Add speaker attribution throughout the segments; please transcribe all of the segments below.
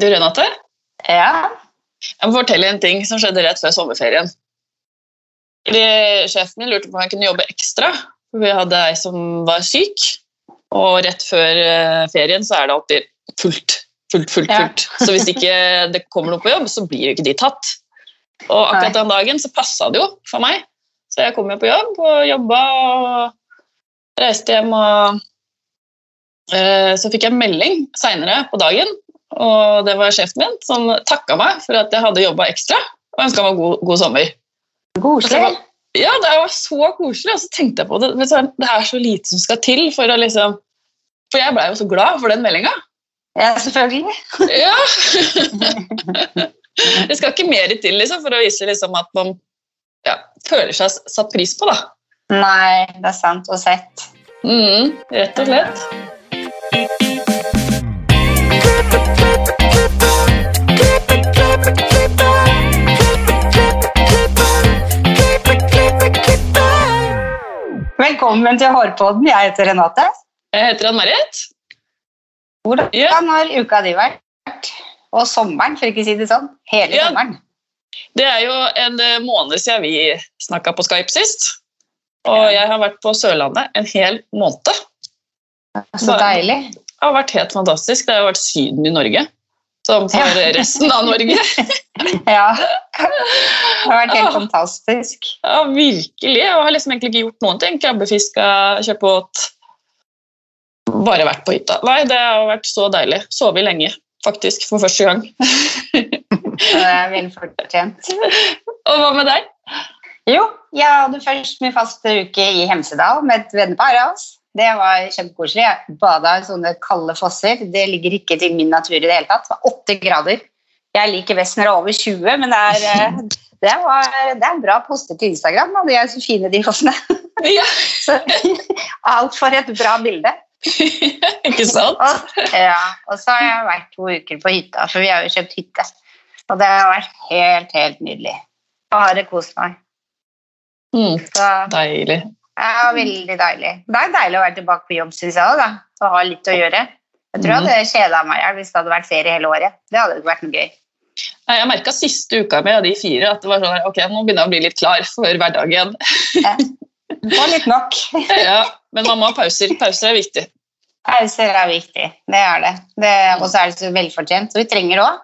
Speaker 1: Du, Renate,
Speaker 2: Ja.
Speaker 1: jeg må fortelle en ting som skjedde rett før sommerferien. Sjefen min lurte på om jeg kunne jobbe ekstra. Vi hadde ei som var syk, og rett før eh, ferien så er det alltid fullt. Fullt, fullt,
Speaker 2: Ja.
Speaker 1: fullt. Så hvis ikke det kommer noe på jobb, så blir jo ikke de tatt. Og akkurat den dagen så passa det jo for meg. Så jeg kom jo på jobb og jobba og reiste hjem og eh, Så fikk jeg melding seinere på dagen, og det var sjefen min som takka meg for at jeg hadde jobba ekstra og ønska meg god, god sommer.
Speaker 2: Koselig.
Speaker 1: Ja, det var så koselig, og så tenkte jeg på det. Det er så lite som skal til for å liksom For jeg blei jo så glad for den meldinga.
Speaker 2: Ja, selvfølgelig.
Speaker 1: Ja. det skal ikke mer til liksom, for å vise liksom, at man ja, føler seg satt pris på, da.
Speaker 2: Nei, det er sant og sett.
Speaker 1: Mm, rett og slett.
Speaker 2: Velkommen til Hårpodden. Jeg heter Renate.
Speaker 1: Jeg heter Ann-Marit.
Speaker 2: Hvordan
Speaker 1: Ja.
Speaker 2: har uka di vært? Og sommeren, for ikke å si det sånn. Hele
Speaker 1: Ja.
Speaker 2: sommeren.
Speaker 1: Det er jo en eh, måned siden vi snakka på Skype sist. Og jeg har vært på Sørlandet en hel måned.
Speaker 2: Så deilig.
Speaker 1: Det har vært helt fantastisk. Det har vært Syden i Norge. Som for
Speaker 2: Ja.
Speaker 1: resten av Norge.
Speaker 2: Ja. Det har vært helt
Speaker 1: Ah.
Speaker 2: fantastisk.
Speaker 1: Ja, virkelig. Jeg har liksom egentlig ikke gjort noen ting. Krabbefiska, kjøpt båt. Bare vært på hytta. Nei, det har vært så deilig. Sovet lenge, faktisk, for første gang.
Speaker 2: Det er vel fortjent.
Speaker 1: Og hva med deg?
Speaker 2: Jo, jeg hadde først min faste uke i Hemsedal med et vennepar av oss. Det var kjempekoselig. Jeg bada i sånne kalde fosser. Det ligger ikke til min natur i det hele tatt. Det var åtte grader. Jeg liker best når det er over 20, men det er, eh, det var, det er bra poster til Instagram. Da. De er så fine, de fossene.
Speaker 1: Ja,
Speaker 2: Så, alt for et bra bilde.
Speaker 1: ikke sant?
Speaker 2: Og, ja, og så har jeg vært to uker på hytta, for vi har jo kjøpt hytte. Og det har vært helt, helt nydelig. Bare kost meg.
Speaker 1: Mm,
Speaker 2: Så
Speaker 1: deilig.
Speaker 2: Ja, veldig deilig. Det er deilig å være tilbake på jobb, syns jeg òg, og ha litt å gjøre. Jeg tror jeg
Speaker 1: Mhm.
Speaker 2: hadde kjeda meg i hjel hvis det hadde vært ferie hele året. Det hadde ikke vært noe gøy.
Speaker 1: Jeg merka siste uka med av de fire at det var sånn, ok, nå begynner jeg å bli litt klar for hverdagen.
Speaker 2: Få litt nok.
Speaker 1: Ja, men man må ha pauser. Pauser er viktig.
Speaker 2: Pauser er viktig. Det er det. det og så er det så velfortjent. Og vi trenger òg.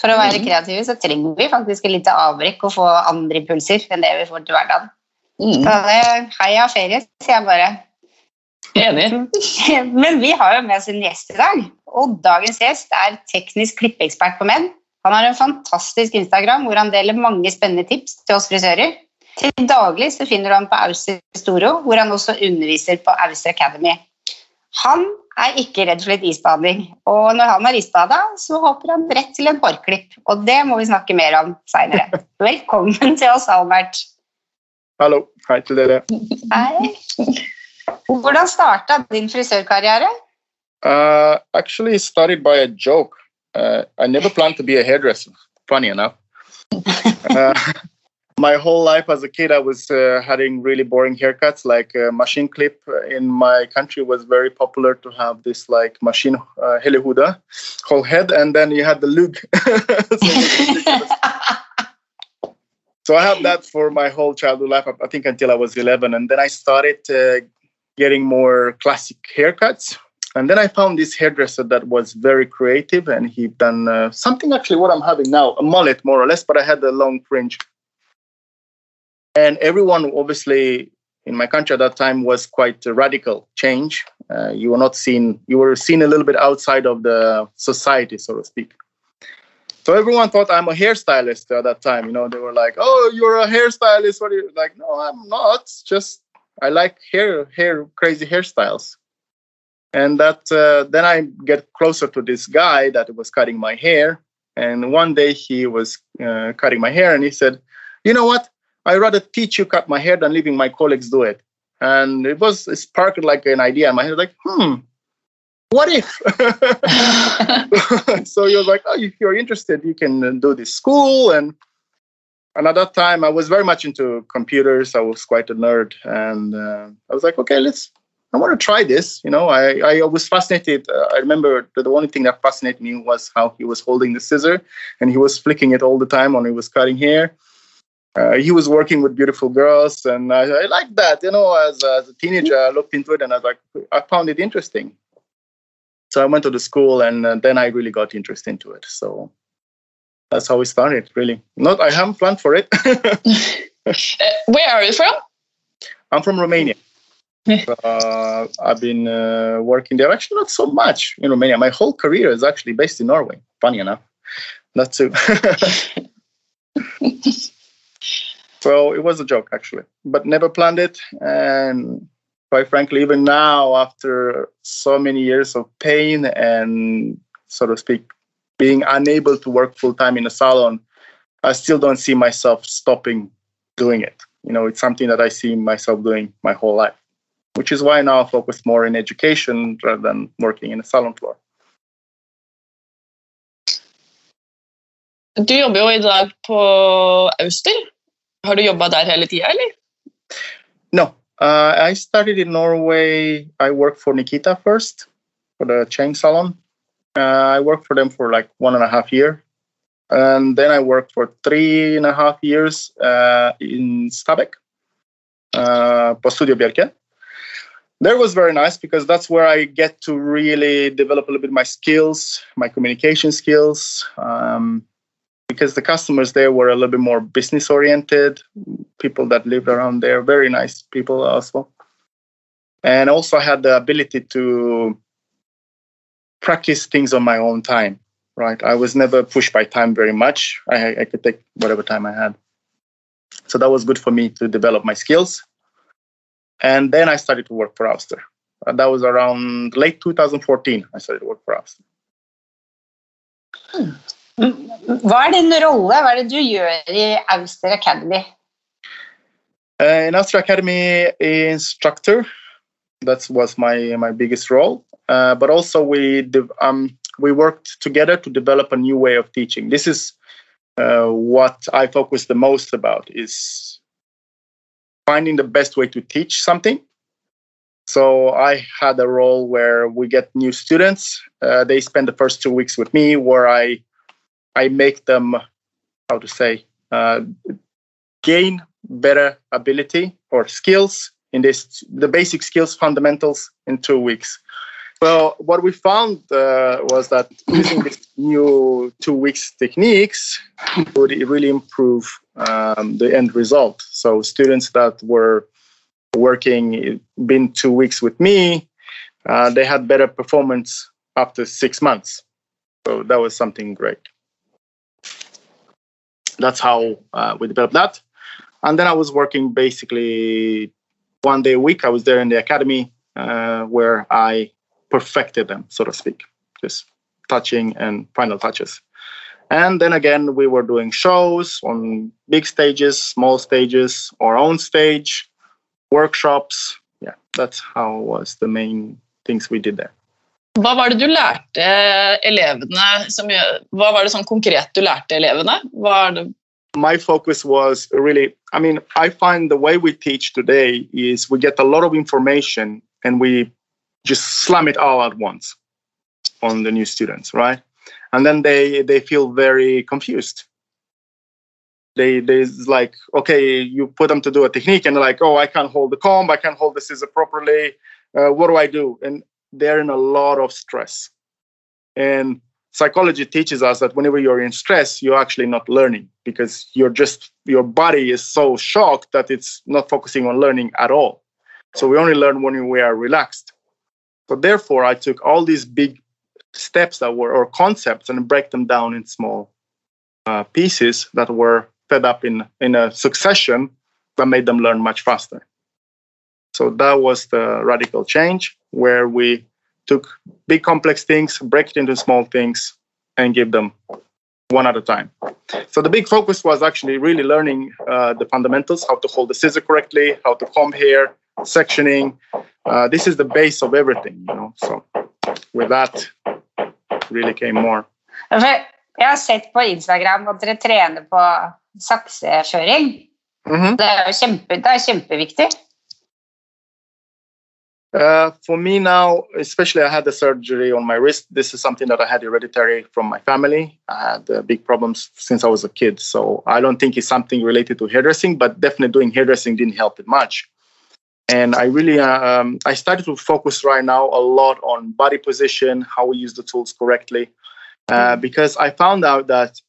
Speaker 2: For å være
Speaker 1: Mhm.
Speaker 2: kreative så trenger vi faktisk et lite avbrekk og få andre impulser enn det vi får til hverdagen.
Speaker 1: Mm,
Speaker 2: Så det, heia ferie, sier jeg bare.
Speaker 1: enig.
Speaker 2: Men vi har jo med oss en gjest i dag. Og dagens gjest er teknisk klippeekspert på menn. Han har en fantastisk Instagram hvor han deler mange spennende tips til oss frisører. Til daglig så finner du ham på Auster Storo, hvor han også underviser på Auster Academy. Han er ikke redd for litt isbading, og når han har isbada, så hopper han rett til en hårklipp. Og det må vi snakke mer om seinere. Velkommen til oss, Albert.
Speaker 3: Hallo. Hei til dere.
Speaker 2: Hei. Hvordan starta din frisørkarriere?
Speaker 3: Uh, actually, it started by a joke. Uh, I never planned to be a hairdresser, funny enough. Uh, my whole life as a kid, I was uh, having really boring haircuts, like uh, machine clip. In my country, was very popular to have this like machine uh, helihuda, whole head, and then you had the lug. so, so I had that for my whole childhood life, I think until I was 11. And then I started uh, getting more classic haircuts. And then I found this hairdresser that was very creative, and he done uh, something actually what I'm having now, a mullet more or less, but I had a long fringe. And everyone, obviously, in my country at that time was quite a radical change. Uh, you were not seen, you were seen a little bit outside of the society, so to speak. So everyone thought I'm a hairstylist at that time. You know, they were like, "Oh, you're a hairstylist." What are you like? No, I'm not. Just I like hair, hair, crazy hairstyles. And that uh, then I get closer to this guy that was cutting my hair. And one day he was uh, cutting my hair, and he said, "You know what? I'd rather teach you cut my hair than leaving my colleagues do it." And it was it sparked like an idea in my head, like, "Hmm, what if?" so he was like, "Oh, if you're interested, you can uh, do this school." And and at that time, I was very much into computers. I was quite a nerd, and uh, I was like, "Okay, let's I want to try this. You know, I, I was fascinated. Uh, I remember the, the only thing that fascinated me was how he was holding the scissor and he was flicking it all the time when he was cutting hair. Uh, he was working with beautiful girls, and I, I liked that. You know, as, as a teenager, I looked into it and I was like, I found it interesting. So I went to the school, and uh, then I really got interested into it. So that's how we started. Really, not I haven't planned for it.
Speaker 1: Uh, where are you from?
Speaker 3: I'm from Romania. uh, I've been uh, working there actually not so much in Romania. My whole career is actually based in Norway. Funny enough, not too. so it was a joke actually, but never planned it. And quite frankly, even now, after so many years of pain and so to speak, being unable to work full time in a salon, I still don't see myself stopping doing it. You know, it's something that I see myself doing my whole life, which is why now I focus more in education rather than working in a salon floor.
Speaker 1: Du jobber jo i dag på Auster. Har du jobba der hele tida, eller?
Speaker 3: No, uh, I started in Norway. I worked for Nikita first for the chain salon. Uh, I worked for them for like one and a half year, and then I worked for three and a half years uh, in Stabekk, uh, Studio Bjerke. That was very nice because that's where I get to really develop a little bit my skills, my communication skills. Um, because the customers there were a little bit more business oriented, people that lived around there, very nice people also. And also I had the ability to practice things on my own time right? I was never pushed by time very much. I, I could take whatever time I had. So that was good for me to develop my skills. And then I started to work for Auster. Uh, that was around late 2014. I started to work for Auster.
Speaker 2: Hva er din rolle? Hva er det du gjør i Auster Academy?
Speaker 3: Uh, in Auster Academy, instructor. That was my my biggest role. Uh, but also we um, we worked together to develop a new way of teaching. This is uh, what I focus the most about is finding the best way to teach something. So I had a role where we get new students. Uh, they spend the first two weeks with me, where I I make them how to say uh, gain better ability or skills in this the basic skills fundamentals in two weeks well, what we found uh, was that using these new two weeks techniques would really improve um, the end result. So students that were working been two weeks with me, uh, they had better performance after six months. So that was something great. That's how uh, we developed that. And then I was working basically one day a week. I was there in the academy uh, where I perfected them, so to speak, just touching and final touches. And then again, we were doing shows on big stages, small stages, our own stage, workshops. Yeah, that's how was the main things we did there.
Speaker 1: Hva var det du lærte elevene som, Hva var det sånn konkret du lærte elevene?
Speaker 3: My focus was really, I mean, I find the way we teach today is we get a lot of information and we just slam it all at once on the new students, right? And then they they feel very confused. They they like okay, you put them to do a technique, and they're like, oh, I can't hold the comb, I can't hold the scissor properly. Uh, what do I do? And they're in a lot of stress. And psychology teaches us that whenever you're in stress, you're actually not learning because you're just your body is so shocked that it's not focusing on learning at all. So we only learn when we are relaxed. So therefore, I took all these big steps that were or concepts and break them down in small uh, pieces that were fed up in in a succession that made them learn much faster. So that was the radical change where we took big complex things, break it into small things, and give them one at a time. So the big focus was actually really learning uh, the fundamentals, how to hold the scissor correctly, how to comb hair, sectioning. Uh, this is the base of everything, you know. So with that, really came more.
Speaker 2: Jeg har sett på Instagram at dere trener på sakseføring. Mm -hmm. det, er jo kjempe, det er kjempeviktig.
Speaker 3: Uh, for me now, especially I had the surgery on my wrist. This is something that I had hereditary from my family. I had uh, big problems since I was a kid. So I don't think it's something related to hairdressing, but definitely doing hairdressing didn't help it much. And I really, um, I started to focus right now a lot on body position, how we use the tools correctly, uh, mm-hmm. because I found out that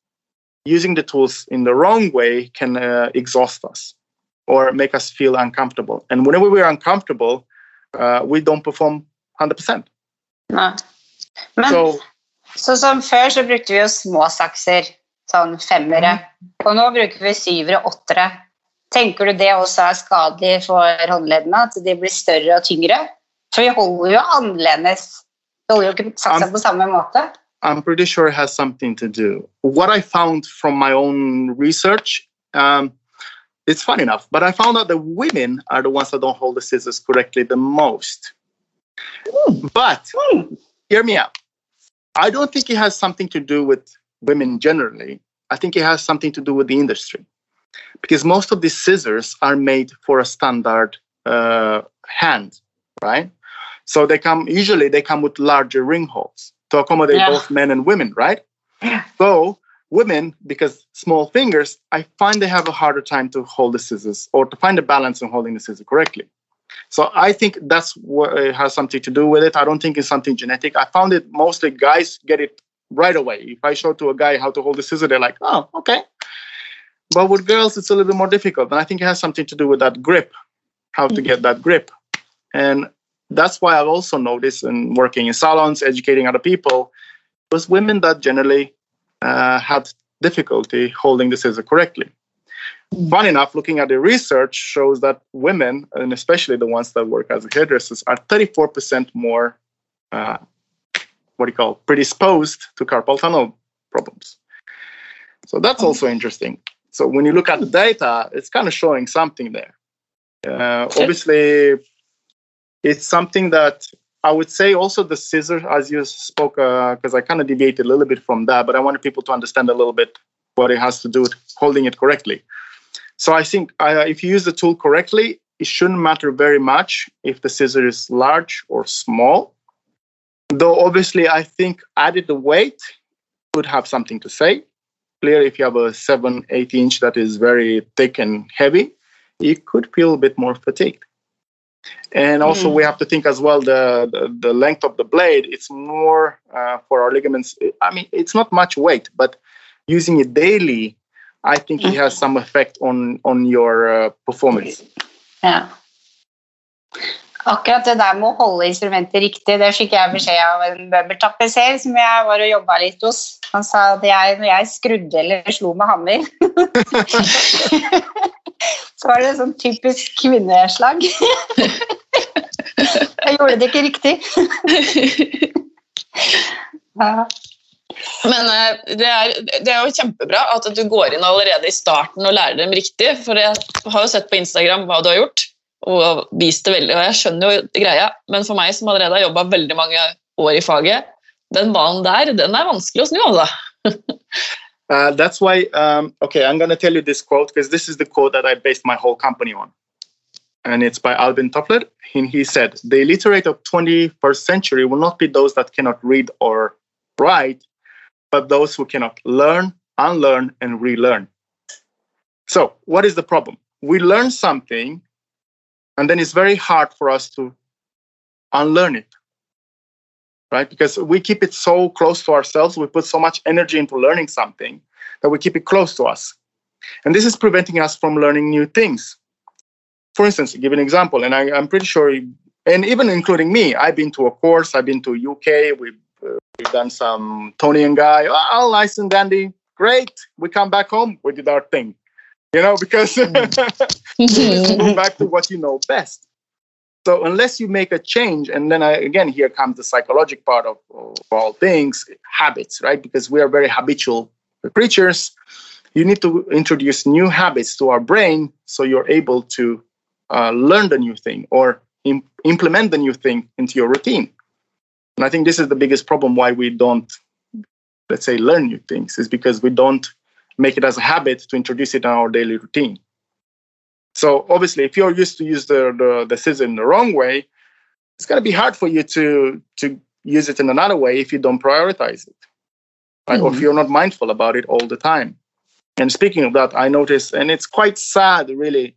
Speaker 3: using the tools in the wrong way can uh, exhaust us or make us feel uncomfortable. And whenever we're uncomfortable, uh, we don't perform 100
Speaker 2: Nei. Men so, så som før så brukte vi jo små sakser, sånn femmere. Mm. Og nå bruker vi syvere, åttere. Tenker du det også er skadelig for håndleddene, at de blir større og tyngre? For vi holder jo annerledes. Vi holder jo ikke saksa på samme måte.
Speaker 3: I'm pretty sure it has something to do. What I found from my own research, um, it's fun enough, but I found out that women are the ones that don't hold the scissors correctly the most. Mm. But mm. hear me out. I don't think it has something to do with women generally. I think it has something to do with the industry because most of these scissors are made for a standard uh, hand, right? So they come usually they come with larger ring holes to accommodate yeah. both men and women, right? Yeah. So women, because small fingers, I find they have a harder time to hold the scissors or to find a balance in holding the scissors correctly. So I think that's what it has something to do with it. I don't think it's something genetic. I found it mostly guys get it right away. If I show to a guy how to hold the scissor, they're like, oh, okay. But with girls, it's a little bit more difficult. And I think it has something to do with that grip, how to get that grip. And that's why I've also noticed in working in salons, educating other people, was women that generally uh, had difficulty holding the scissor correctly. Fun enough, looking at the research shows that women, and especially the ones that work as hairdressers, are 34% more, uh, what do you call, predisposed to carpal tunnel problems. So that's also interesting. So when you look at the data, it's kind of showing something there. Uh, obviously, it's something that I would say also the scissors, as you spoke, because uh, I kind of deviated a little bit from that, but I wanted people to understand a little bit what it has to do with holding it correctly. So I think uh, if you use the tool correctly, it shouldn't matter very much if the scissor is large or small. Though obviously, I think added the weight could have something to say Clearly, if you have a 7 8 inch that is very thick and heavy you could feel a bit more fatigued and also mm. we have to think as well the, the, the length of the blade it's more uh, for our ligaments i mean it's not much weight but using it daily i think mm. it has some effect on on your uh, performance
Speaker 2: yeah Akkurat det der med å holde instrumentet riktig, det fikk jeg beskjed av en møbeltapetser som jeg var og jobba litt hos. Han sa at jeg, når jeg skrudde eller slo med hammer Så var det sånn typisk kvinneslag. jeg gjorde det ikke riktig.
Speaker 1: ja. Men eh, det er, det er, jo kjempebra at du går inn allerede i starten og lærer dem riktig. For jeg har jo sett på Instagram hva du har gjort og vist det veldig. Og jeg skjønner jo greia, men for meg som allerede har jobba veldig mange år i faget, den banen der, den er vanskelig å snu, altså.
Speaker 3: Uh, that's why, um, okay, I'm going to tell you this quote because this is the quote that I based my whole company on. And it's by Alvin Toffler. And he said, The illiterate of 21st century will not be those that cannot read or write, but those who cannot learn, unlearn, and relearn. So, what is the problem? We learn something and then it's very hard for us to unlearn it right because we keep it so close to ourselves we put so much energy into learning something that we keep it close to us and this is preventing us from learning new things for instance give an example and I, am pretty sure and even including me i've been to a course i've been to uk we've, uh, we've done some Toni and Guy oh nice and dandy great we come back home we did our thing you know, because mm. go back to what you know best. So unless you make a change, and then I, again, here comes the psychological part of, of all things, habits, right? Because we are very habitual creatures. You need to introduce new habits to our brain so you're able to uh, learn the new thing or Im- implement the new thing into your routine. And I think this is the biggest problem why we don't, let's say, learn new things is because we don't make it as a habit to introduce it in our daily routine. So obviously, if you're used to use the, the, the scissor in the wrong way, it's going to be hard for you to to use it in another way if you don't prioritize it, right? Or if you're not mindful about it all the time. And speaking of that, I noticed, and it's quite sad, really.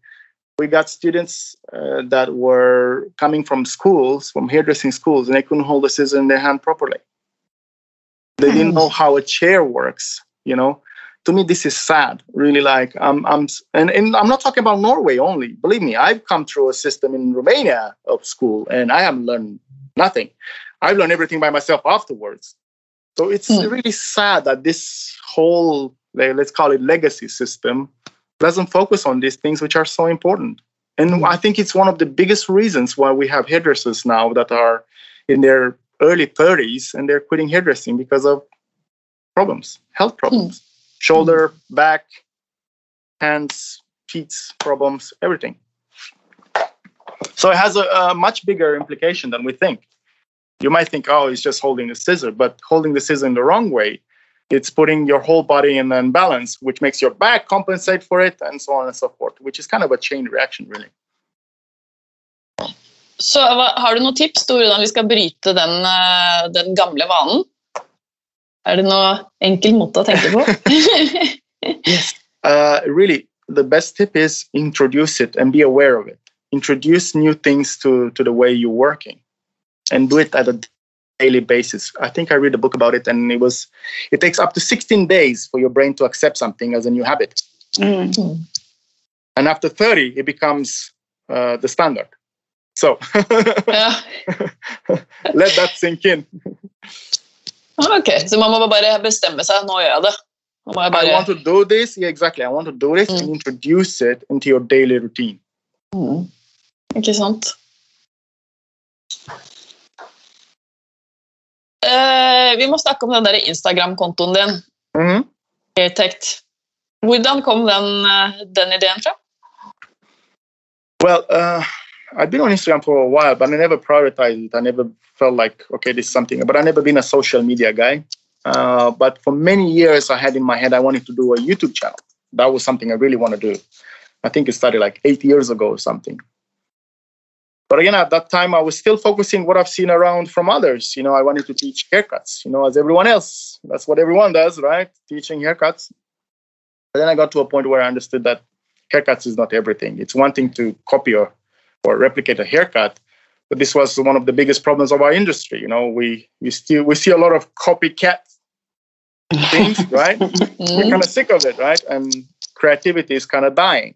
Speaker 3: We got students uh, that were coming from schools, from hairdressing schools, and they couldn't hold the scissor in their hand properly. They didn't know how a chair works, you know. To me, this is sad. Really, like I'm, I'm, and, and I'm not talking about Norway only. Believe me, I've come through a system in Romania of school, and I haven't learned nothing. I've learned everything by myself afterwards. So it's
Speaker 1: Hmm.
Speaker 3: really sad that this whole, let's call it legacy system, doesn't focus on these things which are so important. And I think it's one of the biggest reasons why we have hairdressers now that are in their early 30s and they're quitting hairdressing because of problems, health problems, shoulder, back, hands, feet problems, everything. So it has a, a much bigger implication than we think. You might think, oh, it's just holding the scissor, but holding the scissor in the wrong way, it's putting your whole body in an imbalance, which makes your back compensate for it, and so on and so forth, which is kind of a chain reaction, really.
Speaker 1: Så hva, har du noen tips til hvordan vi skal bryte den, eh, den gamle vanen? Er det noe enkel måte å tenke på?
Speaker 3: uh, really the best tip is introduce it and be aware of it. Introduce new things to to the way you're working and do it at a daily basis. I think i read a book about it and it was it takes up to 16 days for your brain to accept something as a new habit.
Speaker 2: Mm.
Speaker 3: and after 30 it becomes uh, the standard. So let that sink in
Speaker 1: Ok, så man må bare bestemme seg. Nå gjør jeg det. Nå må jeg
Speaker 3: i want to do this yeah exactly i want to do this and
Speaker 1: Mm.
Speaker 3: introduce it into your daily routine
Speaker 1: Mm. Ikke sant? Uh, vi må snakke om den der Instagram-kontoen din.
Speaker 3: Mm.
Speaker 1: Airtect. Hvordan kom den, uh, den ideen fra?
Speaker 3: Well, uh, I've been on Instagram for a while, but I never prioritized it. I never felt like, okay, this is something. But I never been a social media guy. Uh, but for many years, I had in my head I wanted to do a YouTube channel. That was something I really want to do. I think it started like eight years ago or something. But again, at that time, I was still focusing what I've seen around from others. You know, I wanted to teach haircuts. You know, as everyone else, that's what everyone does, right? Teaching haircuts. But then I got to a point where I understood that haircuts is not everything. It's one thing to copy or, or replicate a haircut, but this was one of the biggest problems of our industry. You know, we we still we see a lot of copycat things, right? We're
Speaker 1: Mm.
Speaker 3: kind of sick of it, right? And creativity is kind of dying.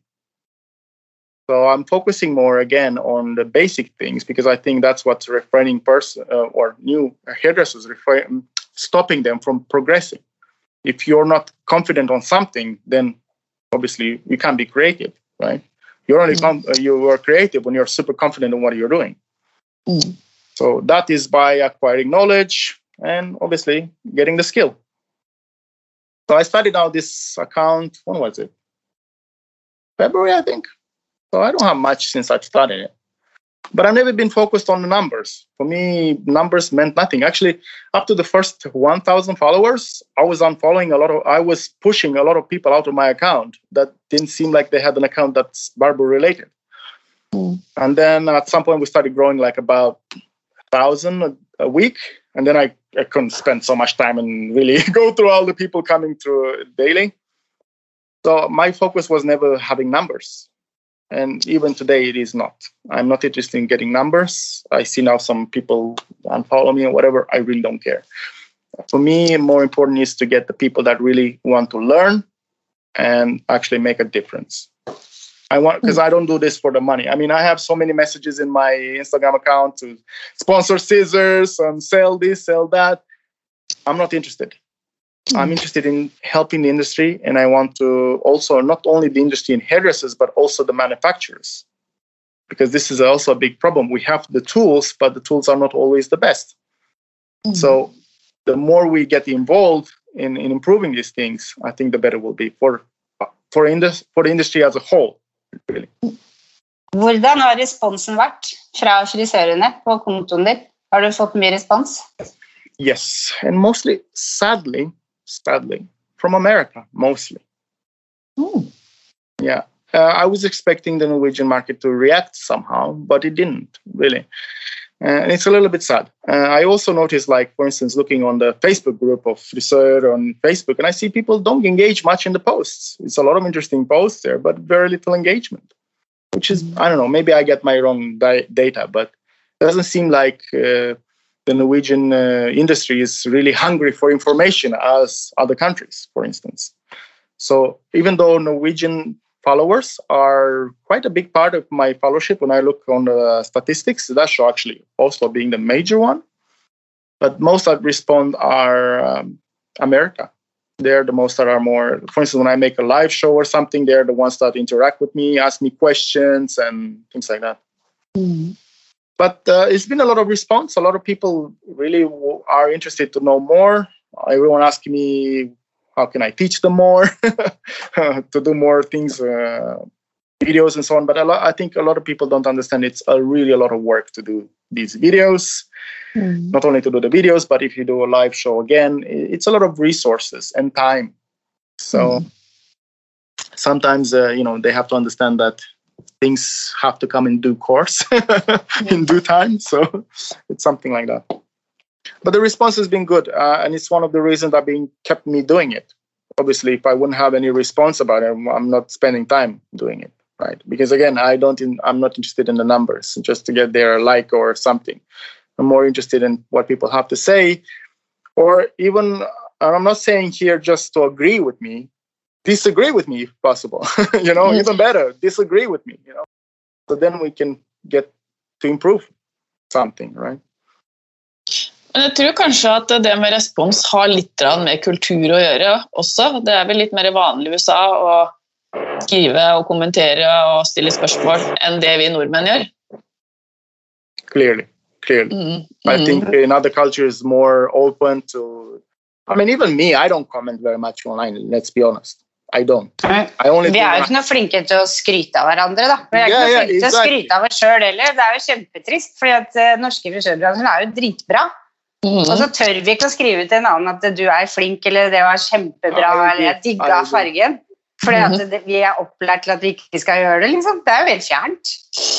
Speaker 3: So I'm focusing more again on the basic things because I think that's what's refraining person uh, or new hairdressers refrain, stopping them from progressing. If you're not confident on something, then obviously you can't be creative, right? You're only com- uh, you are creative when you're super confident in what you're doing.
Speaker 1: Mm.
Speaker 3: So that is by acquiring knowledge and obviously getting the skill. So I started out this account. When was it? February, I think. So I don't have much since I started it. But I've never been focused on the numbers. For me, numbers meant nothing. Actually, up to the first 1,000 followers, I was unfollowing a lot of, I was pushing a lot of people out of my account that didn't seem like they had an account that's barber related.
Speaker 1: Mm.
Speaker 3: And then at some point, we started growing like about a thousand a, a week. And then I, I couldn't spend so much time and really go through all the people coming through daily. So my focus was never having numbers. And even today, it is not. I'm not interested in getting numbers. I see now some people unfollow me or whatever. I really don't care. For me, more important is to get the people that really want to learn and actually make a difference. I want because I don't do this for the money. I mean, I have so many messages in my Instagram account to sponsor scissors and sell this, sell that. I'm not interested. I'm interested in helping the industry, and I want to also not only the industry in hairdressers, but also the manufacturers, because this is also a big problem. We have the tools, but the tools are not always the best.
Speaker 1: Mm.
Speaker 3: So, the more we get involved in, in improving these things, I think the better it will be for for indus- for the industry as a whole. Really.
Speaker 2: Hvordan har responsen vært fra frisørene på kontoen din? Har du fått mye respons?
Speaker 3: Yes, and mostly, sadly, sadly, from America, mostly.
Speaker 1: Mm.
Speaker 3: Yeah. Uh, I was expecting the Norwegian market to react somehow, but it didn't really. and it's a little bit sad. Uh, I also noticed, like for instance, looking on the Facebook group of Friseur on Facebook, and I see people don't engage much in the posts. It's a lot of interesting posts there, but very little engagement. Which is, I don't know, maybe I get my wrong di- data, but it doesn't seem like uh, the Norwegian uh, industry is really hungry for information as other countries, for instance. So even though Norwegian followers are quite a big part of my followership when I look on the statistics, that show actually Oslo being the major one. But most that respond are um, America. They're the most that are more, for instance, when I make a live show or something, they're the ones that interact with me, ask me questions and things like that. Mm but uh, it's been a lot of response. A lot of people really are interested to know more. Everyone asking me, how can I teach them more to do more things, uh, videos and so on. But lot, I think a lot of people don't understand it's a really a lot of work to do these videos. Mm. Not only to do the videos, but if you do a live show again, it's a lot of resources and time. So mm. sometimes, uh, you know, they have to understand that things have to come in due course in due time. So it's something like that. But the response has been good uh, and it's one of the reasons that been kept me doing it. Obviously if i wouldn't have any response about it i'm not spending time doing it right? Because again i don't in, i'm not interested in the numbers just to get their like or something. I'm more interested in what people have to say or even i'm not saying here just to agree with me disagree with me if possible you know even better disagree with me you know so then we can get to improve something right
Speaker 1: Men jeg tror kanskje at det med respons har litt med kultur å gjøre også. Det er vel litt mer vanlig i USA å skrive og kommentere og stille spørsmål enn det vi nordmenn gjør.
Speaker 3: Clearly. Clearly. Mm. I think in other cultures more open to I mean even me, I don't comment very much online, let's be honest. I don't.
Speaker 2: I vi er jo ikke noe flinke til å skryte av hverandre, da. Vi er ikke yeah, noe flinke yeah, exactly. til å skryte av oss sjøl heller. Det er jo kjempetrist, fordi at uh, norske frisørbransjen er jo dritbra. Mm. Og så tør vi ikke å skrive til en annen at du er flink, eller det var kjempebra, eller jeg digga fargen. Fordi at mhm. det, vi er opplært til at vi ikke skal gjøre det. liksom. Det er jo helt fjernt.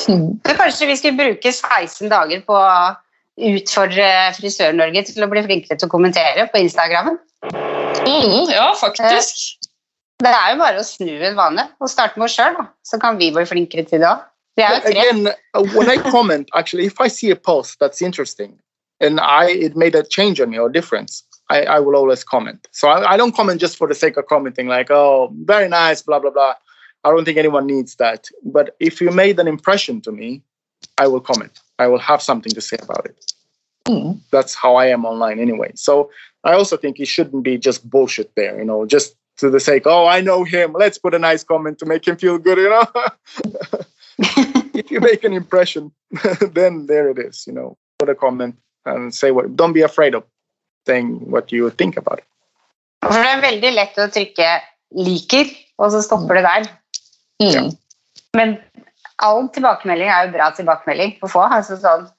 Speaker 2: Mm. Så kanskje vi skulle bruke 16 dager på å utfordre Frisør-Norge til å bli flinkere til å kommentere på Instagrammen.
Speaker 1: Mm, ja, faktisk.
Speaker 2: Det er jo bare å snu en vane og starte med oss sjøl, så kan vi bli flinkere til det òg.
Speaker 3: Again, uh, when I comment, actually, if I see a post that's interesting and I it made a change on me or difference, I, I will always comment. So I, I, don't comment just for the sake of commenting, like, oh, very nice, blah, blah, blah. I don't think anyone needs that. But if you made an impression to me, I will comment. I will have something to say about it. Mm. That's how I am online anyway. So I also think it shouldn't be just bullshit there, you know, just to the sake, oh, I know him. Let's put a nice comment to make him feel good, you know. if you make an impression, then there it is, you know. Put a comment and say what. Don't be afraid of saying what you think about it.
Speaker 2: For det er veldig lett å trykke 'liker', og så stopper det der. Mm. Ja. Men all tilbakemelding er jo bra tilbakemelding å få. altså sånn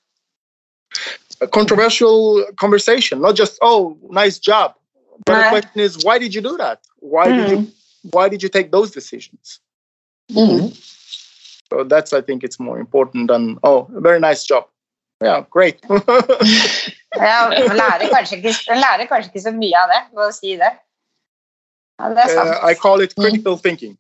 Speaker 3: A controversial conversation, not just 'oh, nice job'. But the question is, why did you do that? Why mm. did you mm. why did you take those decisions? Mm. So that's I think it's more important than oh, very nice job. Yeah, great.
Speaker 2: ja, man lærer kanskje, ikke, lærer kanskje ikke så mye av det ved å si det.
Speaker 3: Ja, det uh, I call it critical mm. thinking.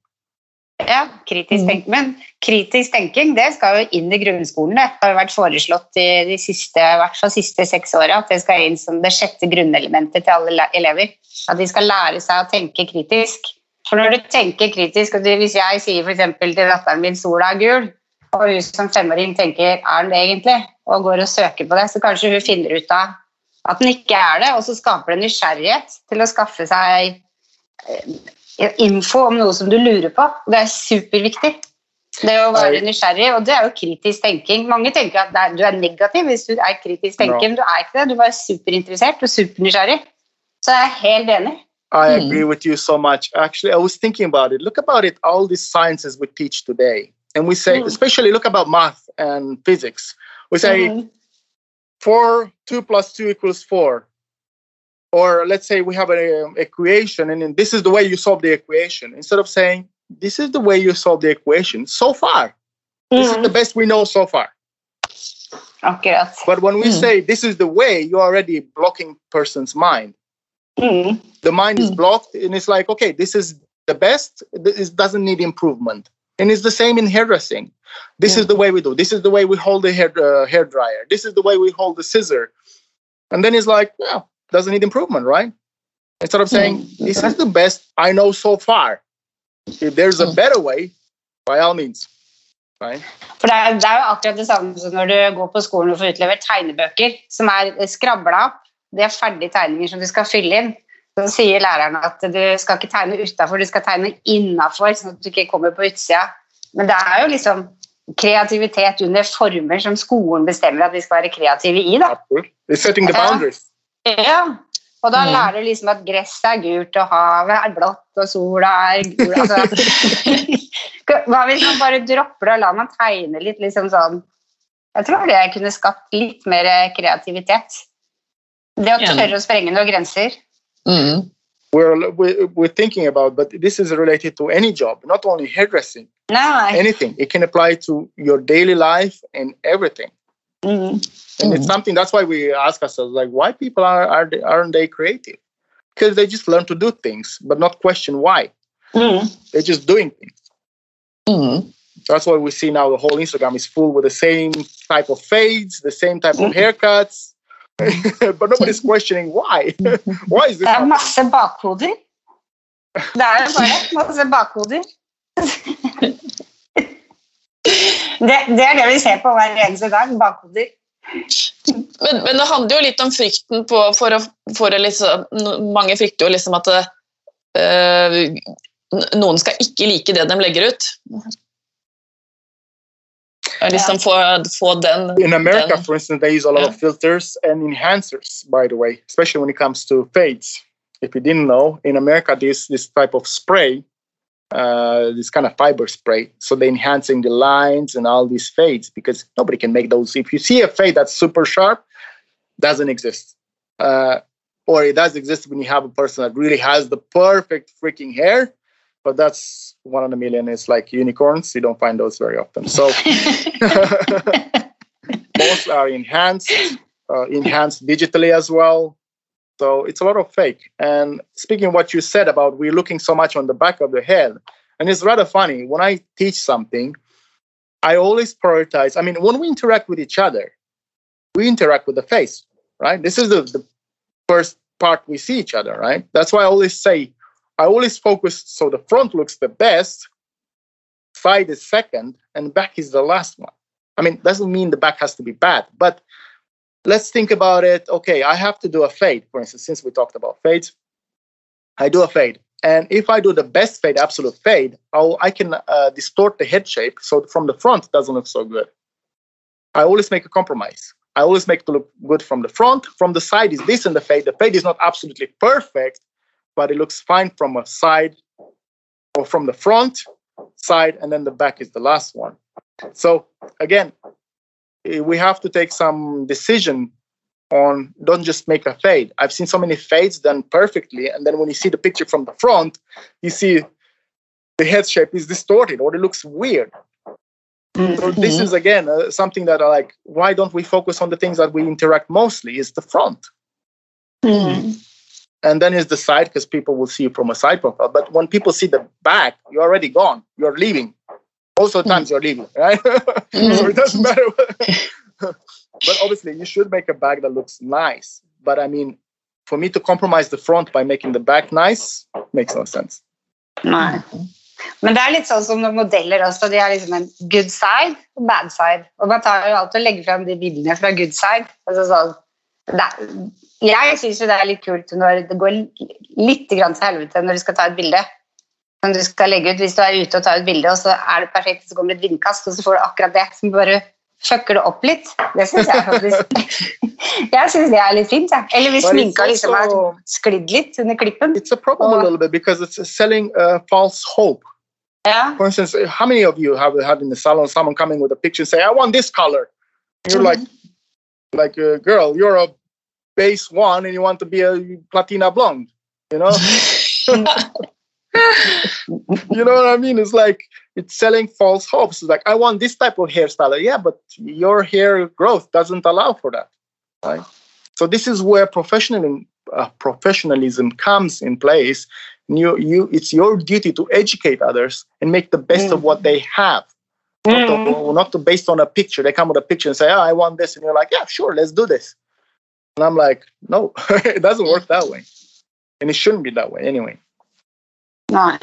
Speaker 2: Ja, kritisk mm. tenking. Men kritisk tenking det skal jo inn i grunnskolen. Det har jo vært foreslått i de siste, hvert fall siste seks åra at det skal inn som det sjette grunnelementet til alle elever. At de skal lære seg å tenke kritisk. For når du tenker kritisk, og Hvis jeg sier f.eks. til datteren min 'sola er gul', og hun som femåring tenker 'er den det egentlig?' og går og søker på det, så kanskje hun finner ut av at den ikke er det, og så skaper det nysgjerrighet til å skaffe seg eh, info om noe som du lurer på. Det er superviktig. Det å være nysgjerrig, og det er jo kritisk tenking. Mange tenker at du er negativ hvis du er kritisk tenker, men du er ikke det. Du er superinteressert og supernysgjerrig. Så jeg er helt enig.
Speaker 3: I hmm. agree with you so much. Actually, I was thinking about it. Look about it, all these sciences we teach today. And we say, mm. especially look about math and physics. We say mm-hmm. four, two plus two equals four or let's say we have an equation and this is the way you solve the equation instead of saying this is the way you solve the equation so far mm-hmm. this is the mm-hmm. best we know so far
Speaker 2: Akkurat.
Speaker 3: But when we
Speaker 1: Mm.
Speaker 3: say this is the way, you're already blocking person's mind.
Speaker 2: Mm.
Speaker 3: The mind is
Speaker 1: Mm.
Speaker 3: blocked, and it's like, okay, this is the best. This doesn't need improvement. And it's the same in hairdressing. This is the way we do. This is the way we hold the hair uh, hair dryer. This is the way we hold the scissor. And then it's like, well, doesn't need improvement, right? Instead of saying this is the best I know so far. If there's a
Speaker 1: Mm.
Speaker 3: better way, by all means, right?
Speaker 2: For det er, det er jo akkurat det samme som når du går på skolen og får utlevert tegnebøker som er skrabla opp. Det er ferdige tegninger som du skal fylle inn. Så sier læreren at du skal ikke tegne utafor, du skal tegne innafor, sånn at du ikke kommer på utsida. Men det er jo liksom kreativitet under former som skolen bestemmer at vi skal være kreative i. da.
Speaker 3: Absolutt. It's setting the boundaries.
Speaker 2: Ja, og da
Speaker 1: Mm.
Speaker 2: lærer du liksom at gresset er gult, og havet er blått, og sola er gul. Altså, hva hvis man bare dropper det og lar man tegne litt liksom sånn Jeg tror det kunne skapt litt mer kreativitet. Det å tørre å sprenge noen grenser.
Speaker 1: Mm.
Speaker 3: We're, we're, we're thinking about, but this is related to any job, not only hairdressing,
Speaker 2: No.
Speaker 3: anything. It can apply to your daily life and everything.
Speaker 2: Mm.
Speaker 3: And it's something that's why we ask ourselves, like, why people are, are they, aren't they creative? Because they just learn to do things, but not question why.
Speaker 2: Mm.
Speaker 3: They're just doing things.
Speaker 1: Mm.
Speaker 3: That's why we see now the whole Instagram is full with the same type of fades, the same type of
Speaker 2: Mhm.
Speaker 3: haircuts, but nobody's questioning why. why is this?
Speaker 2: Det er masse bakhoder. Det er bare det. Masse bakhoder. Det, det er det vi ser på hver eneste dag. Bakhoder.
Speaker 1: Men, men det handler jo litt om frykten på, for å, for å liksom, Mange frykter jo liksom at det, eh, noen skal ikke like det de legger ut. Liksom få, få den
Speaker 3: in America,
Speaker 1: Then-
Speaker 3: for instance, they use a lot
Speaker 1: Yeah.
Speaker 3: of filters and enhancers, by the way, especially when it comes to fades. If you didn't know, in America, this this type of spray, uh, this kind of fiber spray. So they're enhancing the lines and all these fades because nobody can make those. If you see a fade that's super sharp, doesn't exist. Uh, or it does exist when you have a person that really has the perfect freaking hair, but that's one in a million. It's like unicorns. You don't find those very often. So most are enhanced, uh, enhanced digitally as well. So it's a lot of fake. And speaking what you said about we're looking so much on the back of the head, and it's rather funny when I teach something, I always prioritize. I mean, when we interact with each other, we interact with the face, right? This is the, the first part we see each other, right? That's why I always say, I always focus so the front looks the best, side is second, and back is the last one. I mean, doesn't mean the back has to be bad, but let's think about it. Okay, I have to do a fade, for instance, since we talked about fades. I do a fade. And if I do the best fade, absolute fade, I'll, I can uh, distort the head shape so from the front it doesn't look so good. I always make a compromise. I always make it look good from the front. From the side is this and the fade. The fade is not absolutely perfect, but it looks fine from a side or from the front side, and then the back is the last one. So again, we have to take some decision on don't just make a fade. I've seen so many fades done perfectly, and then when you see the picture from the front, you see the head shape is distorted or it looks weird. So this is again uh, something that I like. Why don't we focus on the things that we interact mostly? Is the front,
Speaker 2: Mm.
Speaker 3: and then is the side because people will see you from a side profile. But when people see the back, you're already gone. You're leaving. Of the times you're leaving, right? so it doesn't matter. but obviously, you should make a bag that looks nice. But I mean, for me to compromise the front by making the back nice makes no sense.
Speaker 2: Nei. Men det er litt sånn som modeller også. De har liksom en good side og bad side. Og man tar jo alltid og legger frem de bildene fra good side. Altså sånn, er- jeg syns jo det er litt kult når det går litt til helvete når du skal ta et bilde. Som du skal legge ut Hvis du er ute og tar et bilde, og så er det perfekt, så kommer det et vindkast, og så får du akkurat det som bare fucker det opp litt. Det syns jeg faktisk Jeg syns det er litt fint. Ja. Eller hvis sminka liksom har sklidd litt under klippen.
Speaker 3: It's a problem a little bit because it's selling uh, false hope.
Speaker 2: Yeah.
Speaker 3: For instance, how many of you have had in the salon someone coming with a picture and say, "I want this color"? And you're like, like, uh, girl, you're a base one and you want to be a platina blonde, you know? you know what I mean? It's like it's selling false hopes. It's like I want this type of hairstyle. Yeah, but your hair growth doesn't allow for that, right? So this is where professionalism, uh, professionalism comes in place. You, you, it's your duty to educate others and make the best mm. of what they have. Mm. Not, to, mm. not to based on a picture. They come with a picture and say, "Oh, I want this," and you're like, "Yeah, sure, let's do this." And I'm like, "No, it doesn't work that way, and it shouldn't be that way anyway."
Speaker 2: Nei.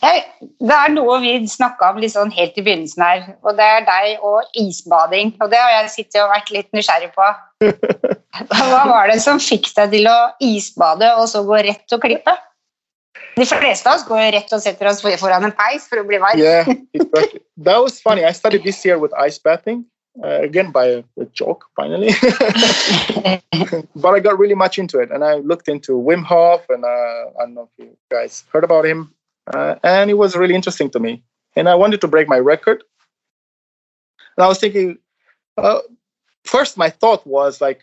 Speaker 2: Det er noe vi snakka om sånn helt i begynnelsen her, og det er deg og isbading. Og det har jeg sittet og vært litt nysgjerrig på. Hva var det som fikk deg til å isbade og så gå rett og klippe? De fleste av oss går rett og setter oss foran en peis for å bli varm.
Speaker 3: yeah, exactly. That was funny. I started this year with ice bathing. Uh, again by a, joke finally. But i got really much into it and i looked into wim hof and uh, i don't know if you guys heard about him uh, and it was really interesting to me. And i wanted to break my record. And i was thinking uh, first my thought was like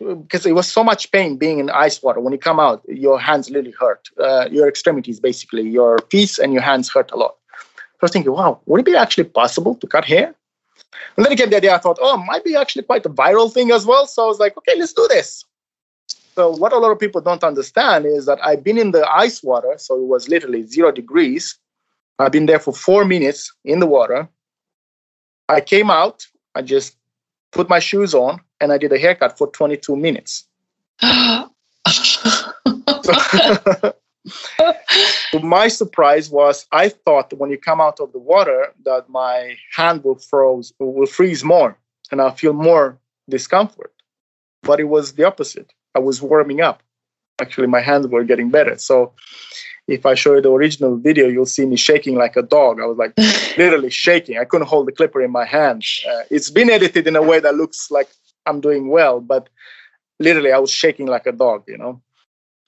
Speaker 3: because it was so much pain being in ice water. When you come out your hands really hurt. Uh, your extremities basically. Your feet and your hands hurt a lot. So i was thinking wow would it be actually possible to cut hair and then it came the idea, I thought, oh, it might be actually quite a viral thing as well. So I was like, okay, let's do this. So what a lot of people don't understand is that I've been in the ice water, so it was literally zero degrees. I've been there for four minutes in the water. I came out, I just put my shoes on, and I did a haircut for 22 minutes. my surprise was I thought when you come out of the water that my hand will froze will freeze more and I'll feel more discomfort. But it was the opposite. I was warming up. Actually, my hands were getting better. So if I show you the original video, you'll see me shaking like a dog. I was like literally shaking. I couldn't hold the clipper in my hand. Uh, it's been edited in a way that looks like I'm doing well, but literally I was shaking like a dog, you know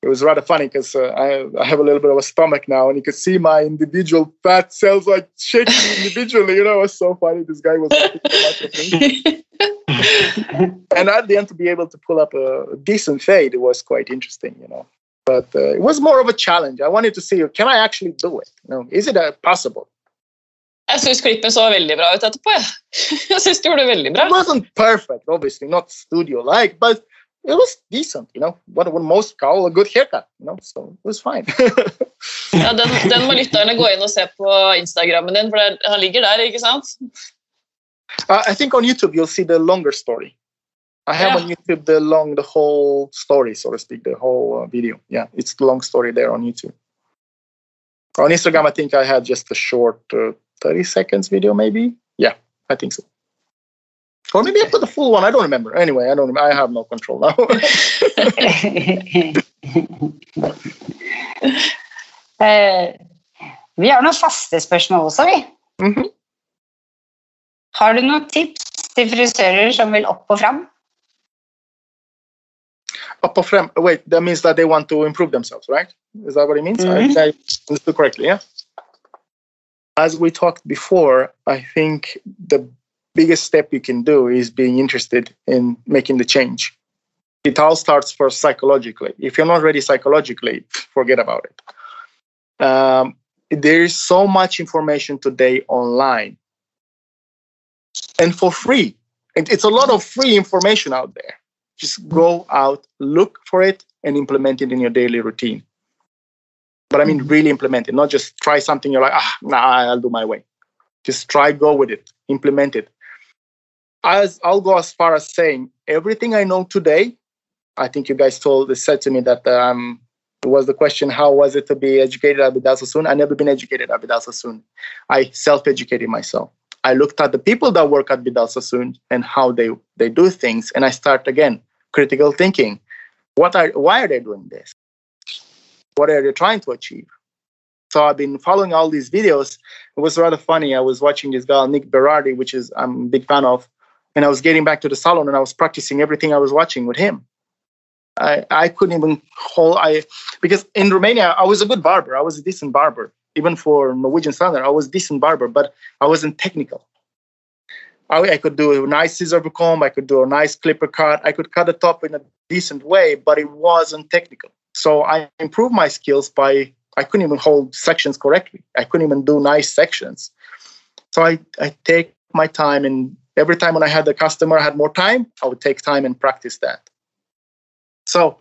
Speaker 3: it was rather funny because uh, I, I have a little bit of a stomach now, and you could see my individual fat cells like shaking individually. You know, it was so funny. This guy was and at the end, to be able to pull up a decent fade, it was quite interesting. You know, but uh, it was more of a challenge. I wanted to see, can I actually do it? You know, is it uh, possible?
Speaker 1: Jeg syns klippet så veldig bra ut etterpå. Jeg synes du gjorde det veldig bra.
Speaker 3: It wasn't perfect, obviously, not studio-like, but it was decent, you know, what, what most call a good haircut, you know, so it was fine.
Speaker 1: ja, den, den, må lytterne gå inn og se på Instagrammen din, for det, han ligger der, ikke sant?
Speaker 3: Uh, I think on YouTube you'll see the longer story. I have yeah. on YouTube the long, the whole story, so to speak, the whole uh, video. Yeah, it's the long story there on YouTube. On Instagram, I think I had just a short uh, 30 seconds video, maybe. Yeah, I think so. Or maybe I put the full one. I don't remember. Anyway, I don't. I have no control now.
Speaker 2: uh, vi har noen faste spørsmål også, vi. Mm -hmm. Har du noen tips til frisører som vil opp og fram?
Speaker 3: Up or frame. Wait, that means that they want to improve themselves, right? Is that what it means? Mm -hmm. I, I understood correctly. Yeah. As we talked before, I think the biggest step you can do is being interested in making the change. It all starts first psychologically. If you're not ready psychologically, forget about it. Um, there is so much information today online and for free. And It's a lot of free information out there. Just go out, look for it, and implement it in your daily routine. But I mean, really implement it, not just try something you're like, ah, nah, I'll do my way. Just try, go with it, implement it as I'll go as far as saying everything I know today. I think you guys told said to me that um, it was the question how was it to be educated at Vidal Sassoon? I never been educated at Vidal Sassoon. I self-educated myself. I looked at the people that work at Vidal Sassoon and how they they do things, and I start again critical thinking. What are why are they doing this? What are they trying to achieve? So I've been following all these videos. It was rather funny. I was watching this guy Nick Berardi, which is I'm a big fan of and I was getting back to the salon and I was practicing everything I was watching with him. I, I couldn't even hold I because in Romania I was a good barber. I was a decent barber. Even for Norwegian standard, I was a decent barber, but I wasn't technical. I, I could do a nice scissor comb, I could do a nice clipper cut, I could cut the top in a decent way, but it wasn't technical. So I improved my skills by I couldn't even hold sections correctly. I couldn't even do nice sections. So I, I take my time and every time when I had a customer I had more time, I would take time and practice that. So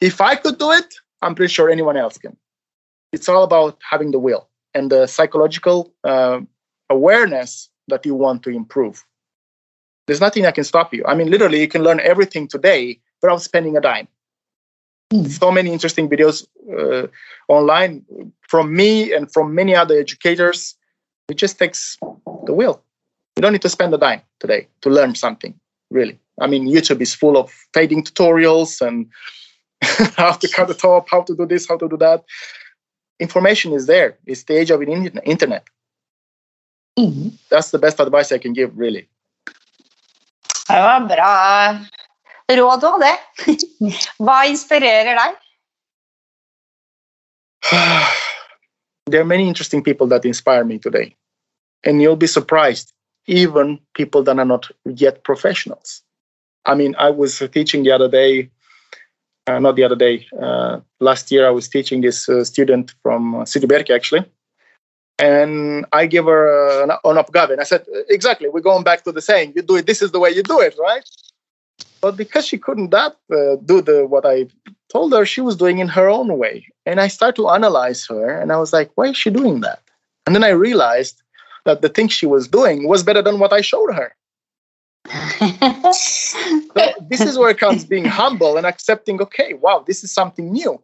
Speaker 3: if I could do it, I'm pretty sure anyone else can. It's all about having the will and the psychological uh, awareness that you want to improve. There's nothing that can stop you. I mean, literally, you can learn everything today without spending a dime. Mm. So many interesting videos uh, online from me and from many other educators. It just takes the will. You don't need to spend a dime today to learn something, really. I mean, YouTube is full of fading tutorials and how to cut the top, how to do this, how to do that. Information is there. It's the age of the internet. Mm. That's the best advice I can give, really.
Speaker 2: Det var bra råd òg, det. Hva inspirerer deg?
Speaker 3: There are many interesting people that inspire me today. And you'll be surprised, even people that are not yet professionals. I mean, I was teaching the other day, uh, not the other day, uh, last year I was teaching this uh, student from uh, City actually. And I gave her an, an upgave. And I said, exactly, we're going back to the saying, you do it, this is the way you do it, right? But because she couldn't that uh, do the what I told her, she was doing in her own way. And I started to analyze her, and I was like, why is she doing that? And then I realized that the thing she was doing was better than what I showed her. so this is where it comes being humble and accepting, okay, wow, this is something new.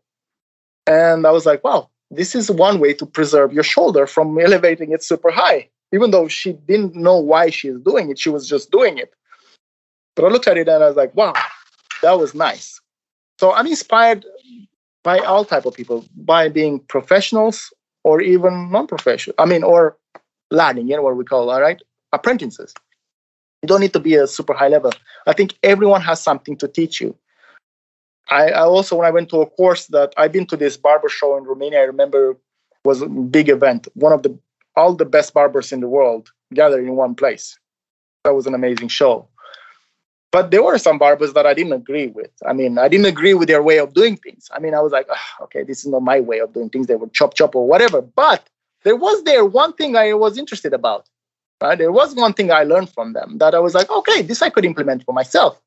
Speaker 3: And I was like, wow, this is one way to preserve your shoulder from elevating it super high. Even though she didn't know why she's doing it, she was just doing it. But I looked at it and I was like, wow, that was nice. So I'm inspired by all type of people, by being professionals or even non-professional. I mean, or learning, you know what we call, all right, apprentices. You don't need to be a super high level. I think everyone has something to teach you. I, I also, when I went to a course that I've been to this barber show in Romania, I remember was a big event. One of the all the best barbers in the world gathered in one place. That was an amazing show. But there were some barbers that I didn't agree with. I mean, I didn't agree with their way of doing things. I mean, I was like, okay, this is not my way of doing things. They would chop chop or whatever. But there was there one thing I was interested about. Right? There was one thing I learned from them that I was like, okay, this I could implement for myself.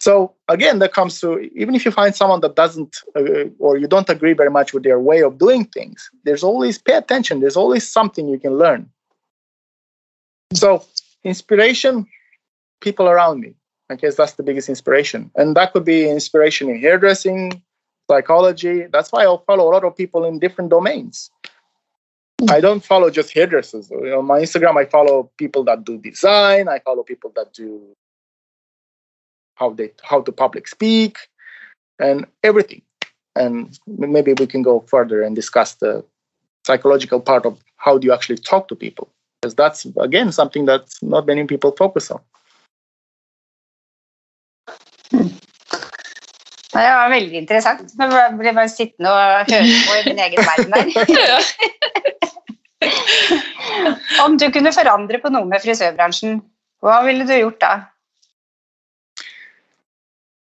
Speaker 3: So again, that comes to even if you find someone that doesn't uh, or you don't agree very much with their way of doing things, there's always pay attention. There's always something you can learn. So inspiration, people around me. I guess that's the biggest inspiration, and that could be inspiration in hairdressing, psychology. That's why I'll follow a lot of people in different domains. I don't follow just hairdressers. You know, my Instagram, I follow people that do design. I follow people that do how they how to public speak, and everything. And maybe we can go further and discuss the psychological part of how do you actually talk to people, because that's again something that not many people focus on.
Speaker 2: Det var veldig interessant. Nå ble jeg bare sittende og høre på i min egen verden der. Om du kunne forandre på noe med frisørbransjen, hva ville du gjort da?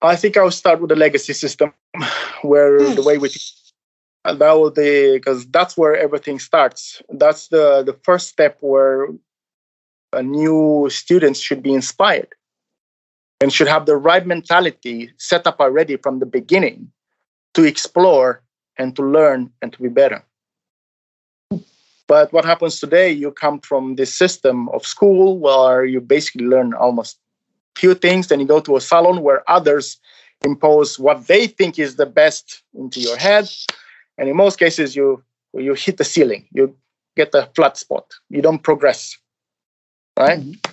Speaker 3: I think I would start with the legacy system, where mm. the way we that would be because that's where everything starts. That's the the first step where a new students should be inspired and should have the right mentality set up already from the beginning to explore and to learn and to be better. But what happens today, you come from this system of school where you basically learn almost few things, then you go to a salon where others impose what they think is the best into your head. And in most cases, you you hit the ceiling, you get a flat spot, you don't progress. Right? Mm-hmm.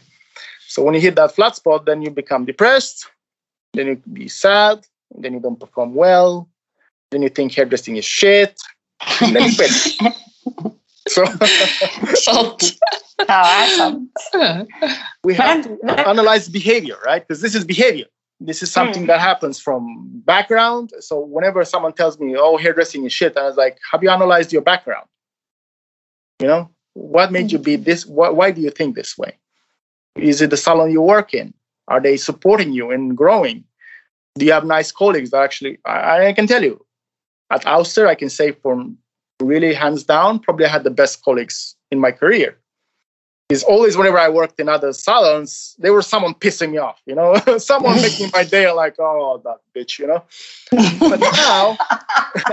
Speaker 3: So when you hit that flat spot, then you become depressed, then you be sad, then you don't perform well, then you think hairdressing is shit, and then you quit. So
Speaker 1: Sant.
Speaker 3: we have to analyze behavior, right? Because this is behavior. This is something mm. that happens from background. So whenever someone tells me, "Oh, hairdressing is shit," I was like, "Have you analyzed your background? You know, what made you be this? Why, why do you think this way? Is it the salon you work in? Are they supporting you in growing? Do you have nice colleagues that actually, I, I can tell you, at Auster, I can say from really hands down, probably I had the best colleagues in my career. Is always whenever I worked in other salons, there was someone pissing me off, you know, someone making my day like, oh, that bitch, you know. but now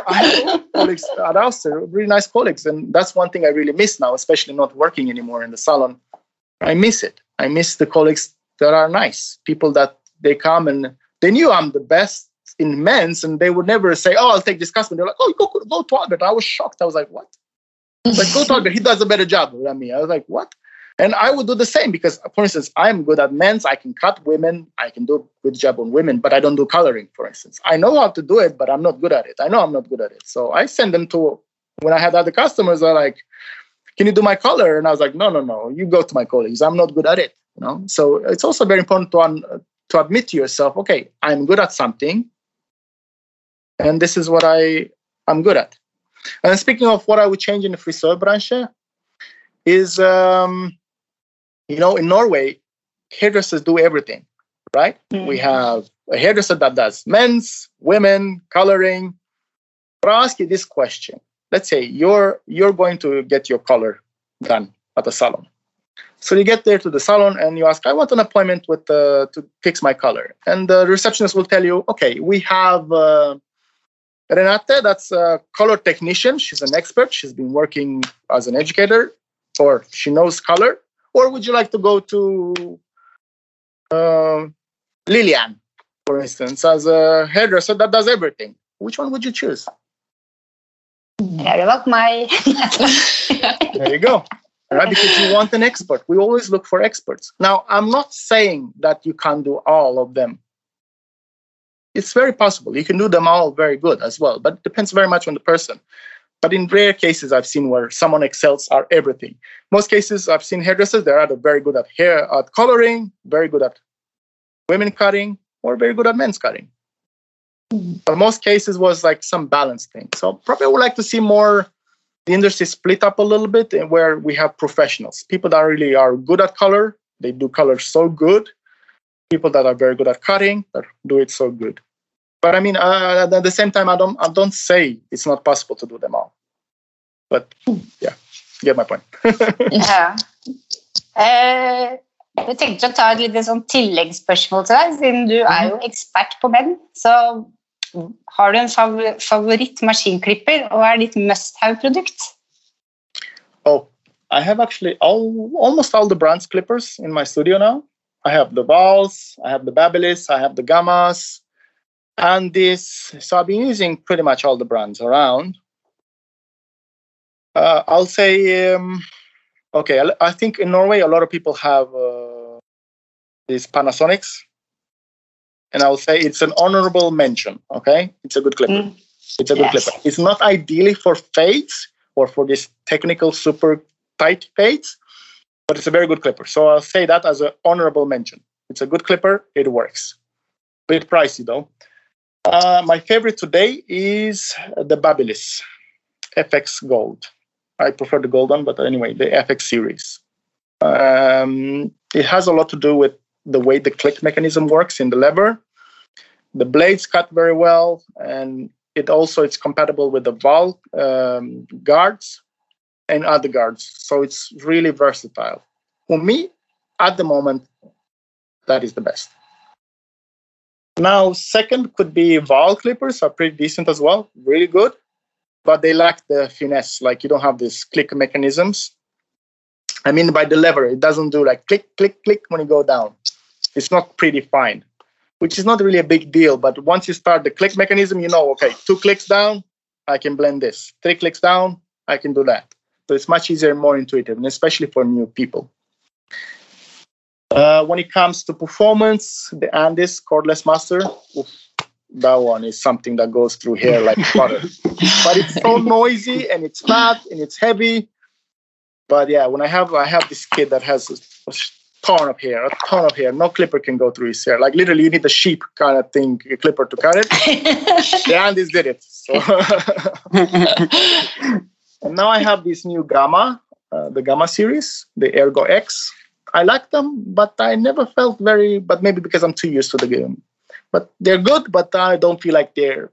Speaker 3: I have colleagues at Auster, really nice colleagues, and that's one thing I really miss now, especially not working anymore in the salon. I miss it. I miss the colleagues that are nice, people that they come and they knew I'm the best in men's, and they would never say, "Oh, I'll take this customer." They're like, "Oh, go go to Albert." I was shocked. I was like, "What?" like, go to Albert. He does a better job than me. I was like, "What?" And I would do the same because, for instance, I'm good at men's. I can cut women. I can do a good job on women, but I don't do coloring, for instance. I know how to do it, but I'm not good at it. I know I'm not good at it. So I send them to, when I had other customers, they're like, can you do my color? And I was like, no, no, no, you go to my colleagues. I'm not good at it. You know, so it's also very important to, un- to admit to yourself, okay, I'm good at something, and this is what I am good at. And speaking of what I would change in the friseurbranche, is um, you know, in Norway, hairdressers do everything, right? Mm-hmm. We have a hairdresser that does men's, women, coloring. But I'll ask you this question. Let's say you're you're going to get your color done at a salon. So you get there to the salon and you ask, I want an appointment with uh, to fix my color. And the receptionist will tell you, okay, we have uh, Renate, that's a color technician. She's an expert. She's been working as an educator, or she knows color. Or would you like to go to uh, Lilian, for instance, as a hairdresser that does everything? Which one would you choose?
Speaker 2: Very well, my.
Speaker 3: there you go. Right? Because you want an expert. We always look for experts. Now, I'm not saying that you can't do all of them. It's very possible. You can do them all very good as well, but it depends very much on the person. But in rare cases, I've seen where someone excels at everything. Most cases, I've seen hairdressers that are very good at hair, at coloring, very good at women cutting, or very good at men's cutting. But most cases was like some balance thing. So probably I would like to see more the industry split up a little bit and where we have professionals, people that really are good at color, they do color so good, people that are very good at cutting that do it so good but I mean, uh, at the same time, I don't I don't say it's not possible to do them all. But yeah, get my point.
Speaker 2: ja. Uh, jeg tenkte å ta et lite sånn tilleggsspørsmål til deg, siden du er jo ekspert på menn. Så har du en favoritt-maskinklipper, og er ditt must-have-produkt?
Speaker 3: Oh, I have actually all, almost all the brands clippers in my studio now. I have the Wahls, I have the Babyliss, I have the Gammas, and this so i've been using pretty much all the brands around. Uh, i'll say um, okay I, think in norway a lot of people have uh, these panasonics. And i'll say it's an honorable mention okay? It's a good clipper mm. it's a good yes. clipper it's not ideally for fades or for this technical super tight fades but it's a very good clipper. So i'll say that as an honorable mention. It's a good clipper. It works. Bit pricey though uh, my favorite today is the Babyliss FX Gold. I prefer the gold one, but anyway, the FX series. Um, it has a lot to do with the way the click mechanism works in the lever. The blades cut very well, and it also it's compatible with the Wahl um, guards and other guards. So it's really versatile. For me, at the moment, that is the best. Now, second could be Wahl clippers are pretty decent as well, really good, but they lack the finesse. Like you don't have these click mechanisms. I mean, by the lever, it doesn't do like click, click, click when you go down. It's not predefined, which is not really a big deal. But once you start the click mechanism, you know, okay, two clicks down, I can blend this. Three clicks down, I can do that. So it's much easier and more intuitive, and especially for new people. Uh, when it comes to performance, the Andis cordless master, oof, that one is something that goes through here like butter. but it's so noisy and it's fat and it's heavy. But yeah, when I have I have this kid that has a, a ton of hair, a ton of hair. No clipper can go through his hair. Like literally, you need a sheep kind of thing, a clipper to cut it. the Andis did it. So. and now I have this new Gamma, uh, the Gamma series, the Ergo X I like them, but I never felt very. But maybe because I'm too used to the game, but they're good. But I don't feel like they're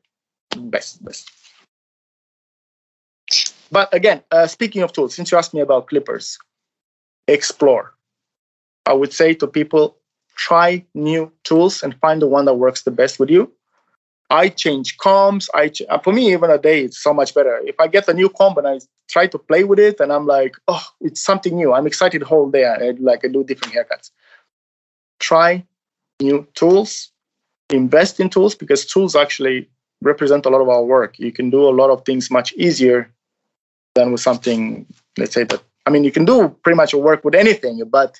Speaker 3: best best. But again, uh, speaking of tools, since you asked me about clippers, explore. I would say to people, try new tools and find the one that works the best with you. I change combs. I ch- uh, for me even a day it's so much better. If I get a new comb and I try to play with it and I'm like, oh, it's something new. I'm excited the whole day. I like I do different haircuts. Try new tools. Invest in tools because tools actually represent a lot of our work. You can do a lot of things much easier than with something. Let's say that. I mean, you can do pretty much work with anything, but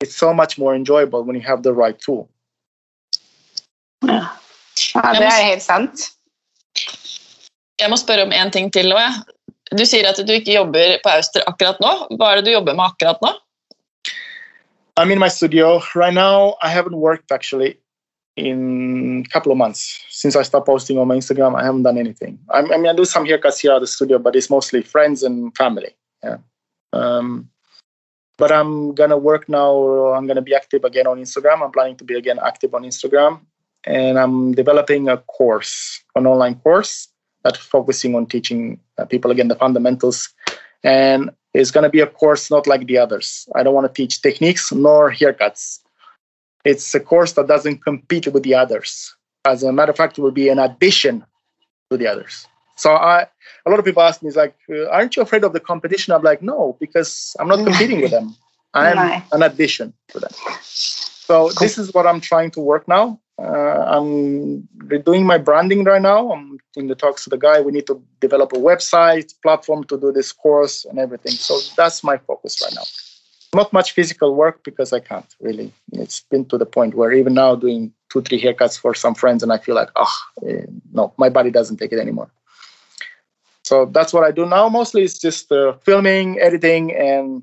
Speaker 3: it's so much more enjoyable when you have the right tool.
Speaker 2: Ja. Ja, det er helt sant.
Speaker 1: Jeg må spørre om en ting til. Loe. Du sier at du ikke jobber på Auster akkurat nå. Hva er det du jobber med akkurat nå?
Speaker 3: I'm in my studio right now. I haven't worked actually in a couple of months since I stopped posting on my Instagram. I haven't done anything. I, I mean, I do some haircuts here at the studio, but it's mostly friends and family. Yeah. Um, but I'm gonna work now. I'm gonna be active again on Instagram. I'm planning to be again active on Instagram, and I'm developing a course, an online course that's focusing on teaching uh, people again the fundamentals. And it's gonna be a course not like the others. I don't want to teach techniques nor haircuts. It's a course that doesn't compete with the others. As a matter of fact, it will be an addition to the others. So I, a lot of people ask me, "Is like, uh, aren't you afraid of the competition?" I'm like, no, because I'm not competing with them. I'm an addition to them. So this is what I'm trying to work now. Uh, I'm redoing my branding right now. I'm in the talks with the guy. We need to develop a website platform to do this course and everything. So that's my focus right now. Not much physical work because I can't really. It's been to the point where even now doing two, three haircuts for some friends, and I feel like, oh, no, my body doesn't take it anymore. So that's what I do now. Mostly it's just uh, filming, editing, and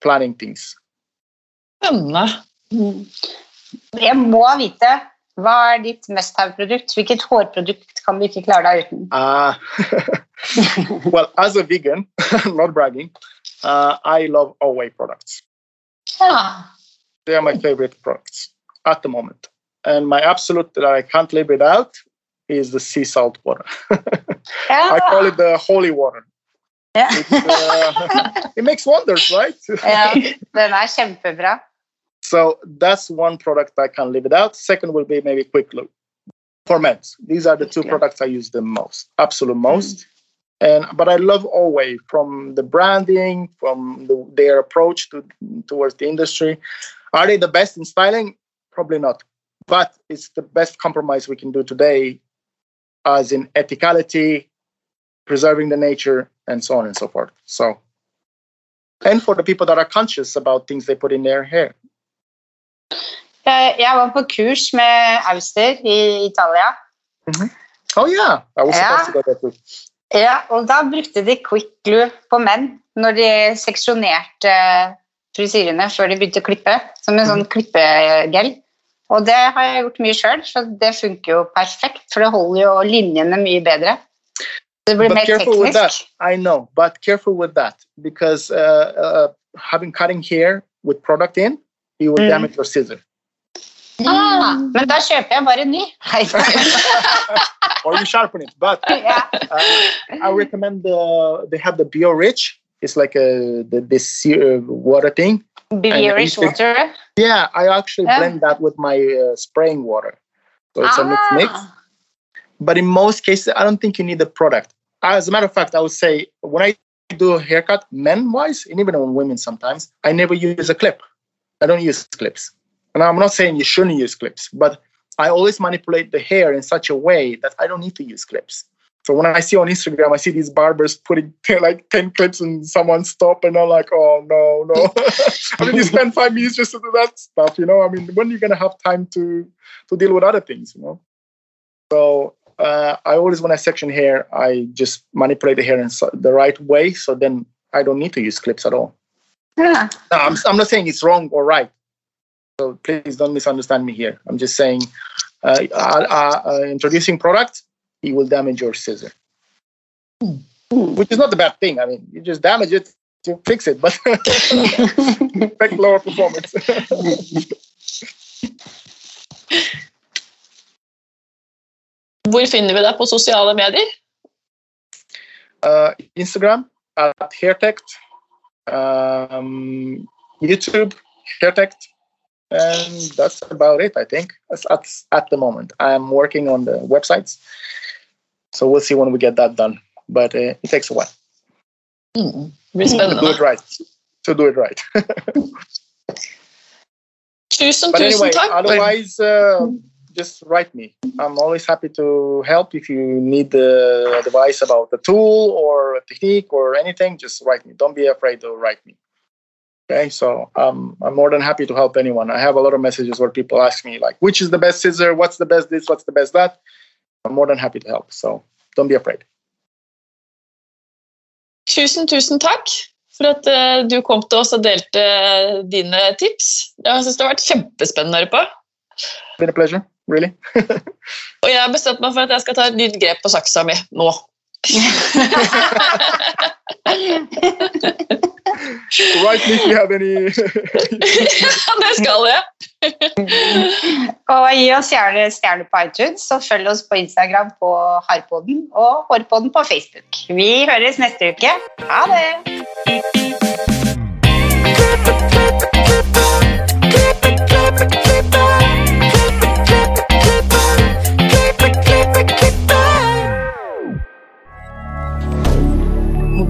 Speaker 3: planning things.
Speaker 1: Spennende.
Speaker 2: Jeg må vite hva er ditt must have-produkt? Hvilket hårprodukt kan du ikke klare deg uten?
Speaker 3: Uh, well, as a vegan, not bragging, uh, I love Away products.
Speaker 2: Ja.
Speaker 3: They are my favorite products at the moment. And my absolute that I can't live without is the sea salt water.
Speaker 2: Ja.
Speaker 3: I call it the holy water.
Speaker 2: Yeah.
Speaker 3: It's, uh, it makes wonders, right?
Speaker 2: ja, den er kjempebra.
Speaker 3: So that's one product I can live without. Second will be maybe Quick Glue for men. These are the two
Speaker 2: Okay.
Speaker 3: products I use the most, absolute hmm. most. And but I love Alway from the branding, from the, their approach to towards the industry. Are they the best in styling? Probably not. But it's the best compromise we can do today, as in ethicality, preserving the nature, and so on and so forth. So, and for the people that are conscious about things they put in their hair.
Speaker 2: Jeg, jeg var på kurs med Auster i Italia.
Speaker 3: Oh yeah, I was
Speaker 2: Yeah.
Speaker 3: too.
Speaker 2: Ja, og da brukte de quick glue på menn når de seksjonerte frisyrene før de begynte å klippe, som en sånn klippegel. Og det har jeg gjort mye sjøl, så det funker jo perfekt, for det holder jo linjene mye bedre. Det blir
Speaker 3: But
Speaker 2: mer
Speaker 3: careful with that.
Speaker 2: teknisk.
Speaker 3: I know, but careful with that because uh, uh, having cutting hair with product in, you will
Speaker 2: Mm.
Speaker 3: damage your scissor.
Speaker 2: Ah, men da kjøper jeg bare en ny.
Speaker 3: or you sharpen it. But
Speaker 2: ja.
Speaker 3: uh, I recommend the they have the Bio Rich. It's like a the, this uh, water thing.
Speaker 2: Beerish water.
Speaker 3: Yeah, I actually
Speaker 2: Yeah.
Speaker 3: blend that with my uh, spraying water, so it's a mix mix.
Speaker 2: Ah,
Speaker 3: But in most cases, I don't think you need the product. As a matter of fact, I would say when I do a haircut, men wise, and even on women sometimes, I never use a clip. I don't use clips. And I'm not saying you shouldn't use clips, but I always manipulate the hair in such a way that I don't need to use clips. So when I see on Instagram, I see these barbers putting like 10 clips and someone stop and I'm like, oh no, no. I mean, you spend five minutes just to do that stuff, you know? I mean, when are you going to have time to, to deal with other things, you know? So uh, I always, when I section hair, I just manipulate the hair in so- the right way. So then I don't need to use clips at all.
Speaker 2: Ja.
Speaker 3: No, I'm, I'm not saying it's wrong or right. So please don't misunderstand me here. I'm just saying, uh, uh, uh, uh, introducing product, it will damage your scissor, which is not a bad thing. I mean, you just damage it to fix it, but expect lower performance.
Speaker 1: Hvor finner vi deg på sosiale medier?
Speaker 3: Uh, Instagram at Hairtect. Um, YouTube, Hairtect. And that's about it, I think, at, at the moment. I'm working on the websites. So we'll see when we get that done. But uh, it takes a while.
Speaker 1: Mm.
Speaker 3: To do it right. To do it right.
Speaker 1: tusen,
Speaker 3: but anyway,
Speaker 1: tusen takk.
Speaker 3: Otherwise, uh, just write me. I'm always happy to help if you need uh, advice about the tool or a technique or anything. Just write me. Don't be afraid to write me. Okay, so um, I'm more than happy to help anyone. I have a lot of messages where people ask me like, which is the best scissor? What's the best this? What's the best that? I'm more than happy to help. So don't be afraid.
Speaker 1: Tusen, tusen takk for at uh, du kom til oss og delte uh, dine tips. Jeg synes det har vært kjempespennende å høre på.
Speaker 3: Been a pleasure, really.
Speaker 1: og jeg har bestemt meg for at jeg skal ta et nytt grep på saksa mi nå.
Speaker 3: Right if you have any
Speaker 1: Ja, det skal jeg.
Speaker 2: og gi oss gjerne stjerne på iTunes, og følg oss på Instagram på Harpoden og Hårpoden på Facebook. Vi høres neste uke. Ha det!